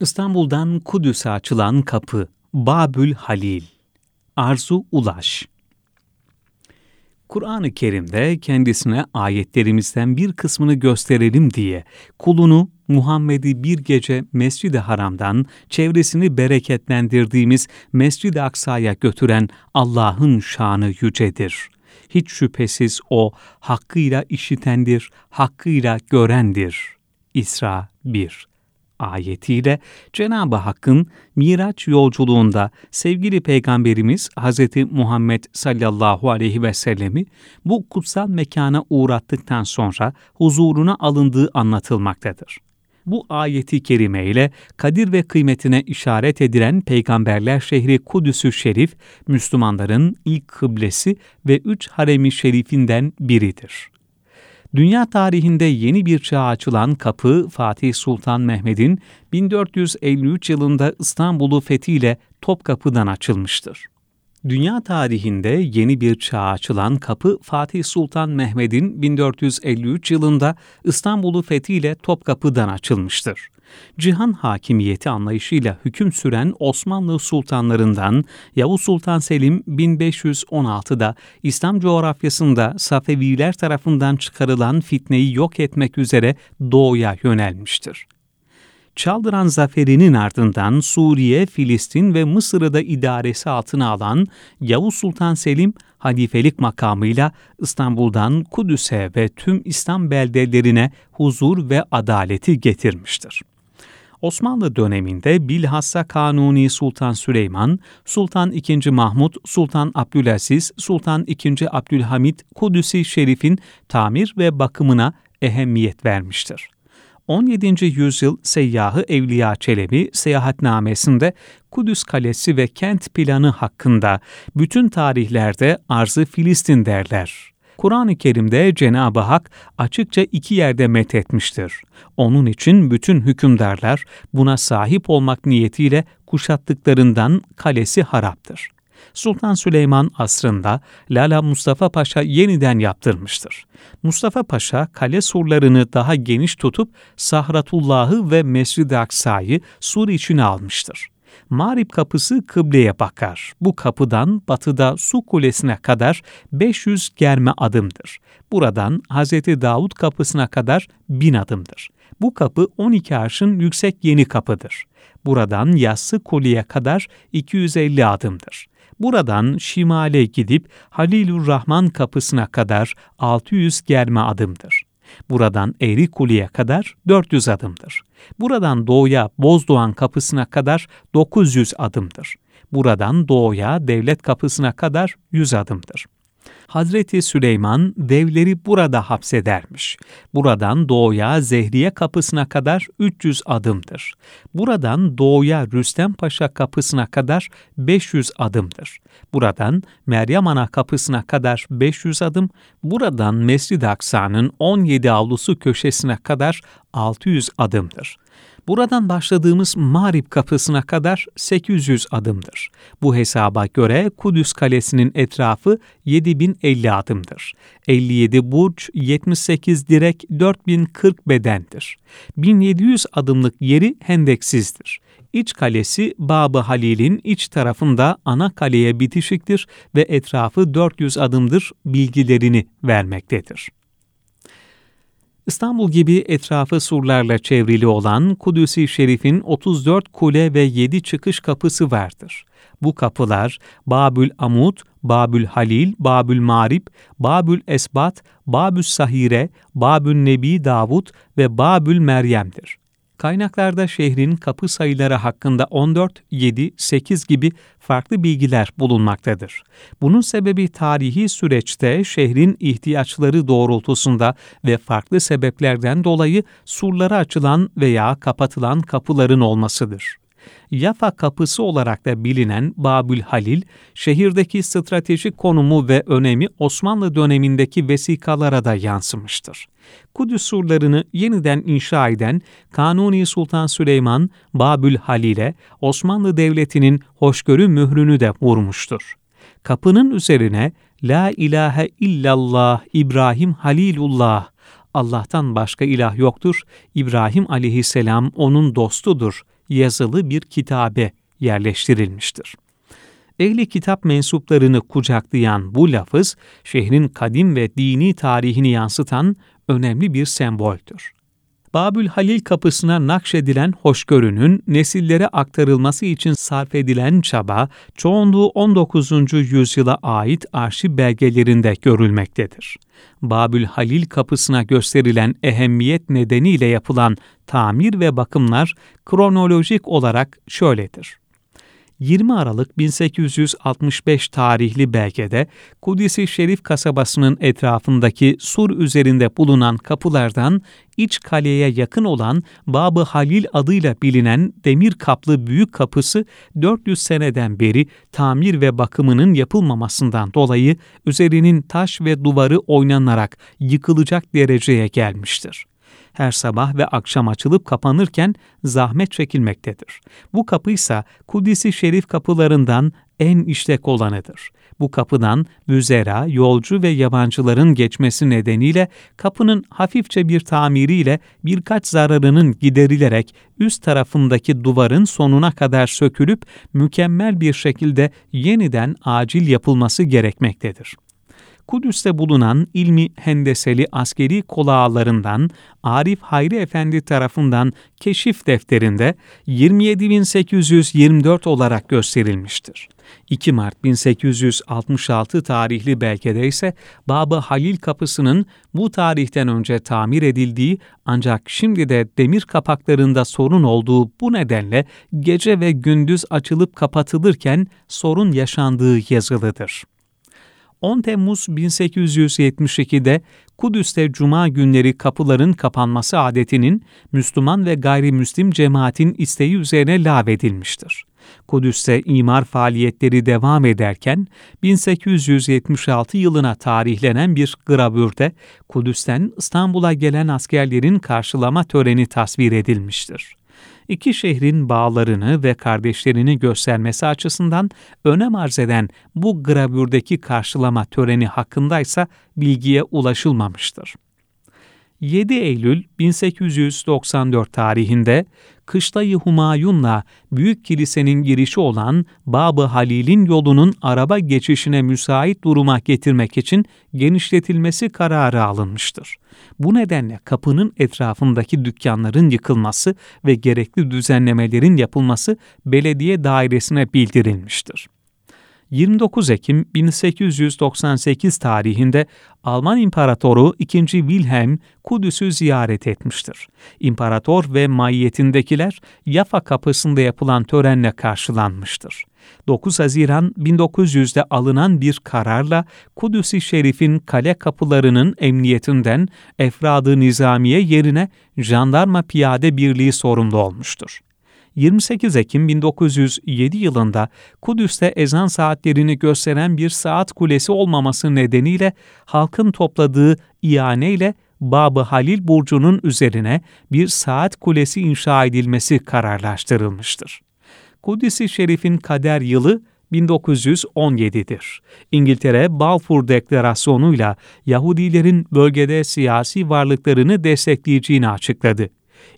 İstanbul'dan Kudüs'e açılan kapı Babül Halil Arzu Ulaş Kur'an-ı Kerim'de kendisine ayetlerimizden bir kısmını gösterelim diye kulunu Muhammed'i bir gece Mescid-i Haram'dan çevresini bereketlendirdiğimiz Mescid-i Aksa'ya götüren Allah'ın şanı yücedir. Hiç şüphesiz O hakkıyla işitendir, hakkıyla görendir. İsra 1 ayetiyle Cenab-ı Hakk'ın Miraç yolculuğunda sevgili Peygamberimiz Hz. Muhammed sallallahu aleyhi ve sellemi bu kutsal mekana uğrattıktan sonra huzuruna alındığı anlatılmaktadır. Bu ayeti kerime ile kadir ve kıymetine işaret edilen peygamberler şehri Kudüs-ü Şerif, Müslümanların ilk kıblesi ve üç haremi şerifinden biridir. Dünya tarihinde yeni bir çağ açılan kapı Fatih Sultan Mehmet'in 1453 yılında İstanbul'u fethiyle Topkapı'dan açılmıştır. Dünya tarihinde yeni bir çağ açılan kapı Fatih Sultan Mehmet'in 1453 yılında İstanbul'u fethiyle Topkapı'dan açılmıştır cihan hakimiyeti anlayışıyla hüküm süren Osmanlı sultanlarından Yavuz Sultan Selim 1516'da İslam coğrafyasında Safeviler tarafından çıkarılan fitneyi yok etmek üzere doğuya yönelmiştir. Çaldıran zaferinin ardından Suriye, Filistin ve Mısır'ı da idaresi altına alan Yavuz Sultan Selim, halifelik makamıyla İstanbul'dan Kudüs'e ve tüm İslam beldelerine huzur ve adaleti getirmiştir. Osmanlı döneminde bilhassa Kanuni Sultan Süleyman, Sultan II. Mahmud, Sultan Abdülaziz, Sultan II. Abdülhamit Kudüs-i Şerif'in tamir ve bakımına ehemmiyet vermiştir. 17. yüzyıl seyyahı Evliya Çelebi seyahatnamesinde Kudüs Kalesi ve kent planı hakkında bütün tarihlerde arzı Filistin derler. Kur'an-ı Kerim'de Cenab-ı Hak açıkça iki yerde methetmiştir. Onun için bütün hükümdarlar buna sahip olmak niyetiyle kuşattıklarından kalesi haraptır. Sultan Süleyman asrında Lala Mustafa Paşa yeniden yaptırmıştır. Mustafa Paşa kale surlarını daha geniş tutup Sahratullah'ı ve Mescid-i Aksa'yı sur içine almıştır. Mağrip kapısı kıbleye bakar. Bu kapıdan batıda su kulesine kadar 500 germe adımdır. Buradan Hz. Davud kapısına kadar 1000 adımdır. Bu kapı 12 arşın yüksek yeni kapıdır. Buradan Yassı Kule'ye kadar 250 adımdır. Buradan şimale gidip Halilur Rahman kapısına kadar 600 germe adımdır. Buradan Eğri Kule'ye kadar 400 adımdır. Buradan doğuya Bozdoğan kapısına kadar 900 adımdır. Buradan doğuya devlet kapısına kadar 100 adımdır. Hazreti Süleyman devleri burada hapsedermiş. Buradan doğuya Zehriye kapısına kadar 300 adımdır. Buradan doğuya Rüstem Paşa kapısına kadar 500 adımdır. Buradan Meryem Ana kapısına kadar 500 adım, buradan Mescid-i Aksa'nın 17 avlusu köşesine kadar 600 adımdır. Buradan başladığımız Mağrib kapısına kadar 800 adımdır. Bu hesaba göre Kudüs Kalesi'nin etrafı 7050 adımdır. 57 burç, 78 direk, 4040 bedendir. 1700 adımlık yeri hendeksizdir. İç kalesi Babı Halil'in iç tarafında ana kaleye bitişiktir ve etrafı 400 adımdır bilgilerini vermektedir. İstanbul gibi etrafı surlarla çevrili olan Kudüs-i Şerif'in 34 kule ve 7 çıkış kapısı vardır. Bu kapılar Babül Amud, Babül Halil, Babül Marib, Babül Esbat, Babül Sahire, Babül Nebi Davud ve Babül Meryem'dir. Kaynaklarda şehrin kapı sayıları hakkında 14, 7, 8 gibi farklı bilgiler bulunmaktadır. Bunun sebebi tarihi süreçte şehrin ihtiyaçları doğrultusunda ve farklı sebeplerden dolayı surlara açılan veya kapatılan kapıların olmasıdır. Yafa kapısı olarak da bilinen Babül Halil, şehirdeki stratejik konumu ve önemi Osmanlı dönemindeki vesikalara da yansımıştır. Kudüs surlarını yeniden inşa eden Kanuni Sultan Süleyman, Babül Halil'e Osmanlı Devleti'nin hoşgörü mührünü de vurmuştur. Kapının üzerine La ilahe illallah İbrahim Halilullah Allah'tan başka ilah yoktur, İbrahim aleyhisselam onun dostudur yazılı bir kitabe yerleştirilmiştir. Ehli kitap mensuplarını kucaklayan bu lafız, şehrin kadim ve dini tarihini yansıtan önemli bir semboldür. Babül Halil kapısına nakşedilen hoşgörünün nesillere aktarılması için sarf edilen çaba, çoğunluğu 19. yüzyıla ait arşiv belgelerinde görülmektedir. Babül Halil kapısına gösterilen ehemmiyet nedeniyle yapılan tamir ve bakımlar kronolojik olarak şöyledir. 20 Aralık 1865 tarihli belgede Kudüs-i Şerif kasabasının etrafındaki sur üzerinde bulunan kapılardan iç kaleye yakın olan Babı Halil adıyla bilinen demir kaplı büyük kapısı 400 seneden beri tamir ve bakımının yapılmamasından dolayı üzerinin taş ve duvarı oynanarak yıkılacak dereceye gelmiştir her sabah ve akşam açılıp kapanırken zahmet çekilmektedir. Bu kapı ise Kudüs-i Şerif kapılarından en işlek olanıdır. Bu kapıdan müzera, yolcu ve yabancıların geçmesi nedeniyle kapının hafifçe bir tamiriyle birkaç zararının giderilerek üst tarafındaki duvarın sonuna kadar sökülüp mükemmel bir şekilde yeniden acil yapılması gerekmektedir. Kudüs'te bulunan ilmi hendeseli askeri kolağlarından Arif Hayri Efendi tarafından keşif defterinde 27824 olarak gösterilmiştir. 2 Mart 1866 tarihli belgede ise Babı Halil Kapısı'nın bu tarihten önce tamir edildiği ancak şimdi de demir kapaklarında sorun olduğu bu nedenle gece ve gündüz açılıp kapatılırken sorun yaşandığı yazılıdır. 10 Temmuz 1872'de Kudüs'te cuma günleri kapıların kapanması adetinin Müslüman ve gayrimüslim cemaatin isteği üzerine lağvedilmiştir. Kudüs'te imar faaliyetleri devam ederken 1876 yılına tarihlenen bir gravürde Kudüs'ten İstanbul'a gelen askerlerin karşılama töreni tasvir edilmiştir iki şehrin bağlarını ve kardeşlerini göstermesi açısından önem arz eden bu gravürdeki karşılama töreni hakkındaysa bilgiye ulaşılmamıştır. 7 Eylül 1894 tarihinde Kışlayı Humayun'la Büyük Kilisenin girişi olan Babı Halil'in yolunun araba geçişine müsait duruma getirmek için genişletilmesi kararı alınmıştır. Bu nedenle kapının etrafındaki dükkanların yıkılması ve gerekli düzenlemelerin yapılması belediye dairesine bildirilmiştir. 29 Ekim 1898 tarihinde Alman İmparatoru II. Wilhelm Kudüs'ü ziyaret etmiştir. İmparator ve maiyetindekiler Yafa kapısında yapılan törenle karşılanmıştır. 9 Haziran 1900'de alınan bir kararla Kudüs-i Şerif'in kale kapılarının emniyetinden Efradı Nizamiye yerine Jandarma Piyade Birliği sorumlu olmuştur. 28 Ekim 1907 yılında Kudüs'te ezan saatlerini gösteren bir saat kulesi olmaması nedeniyle halkın topladığı ianeyle Babı Halil Burcu'nun üzerine bir saat kulesi inşa edilmesi kararlaştırılmıştır. Kudüs-i Şerif'in kader yılı 1917'dir. İngiltere Balfour Deklarasyonu'yla Yahudilerin bölgede siyasi varlıklarını destekleyeceğini açıkladı.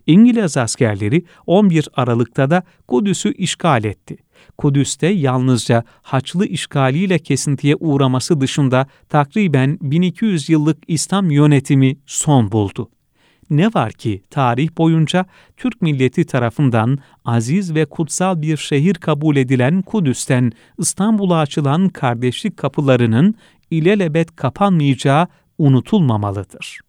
İngiliz askerleri 11 Aralık'ta da Kudüs'ü işgal etti. Kudüs'te yalnızca Haçlı işgaliyle kesintiye uğraması dışında takriben 1200 yıllık İslam yönetimi son buldu. Ne var ki tarih boyunca Türk milleti tarafından aziz ve kutsal bir şehir kabul edilen Kudüs'ten İstanbul'a açılan kardeşlik kapılarının ilelebet kapanmayacağı unutulmamalıdır.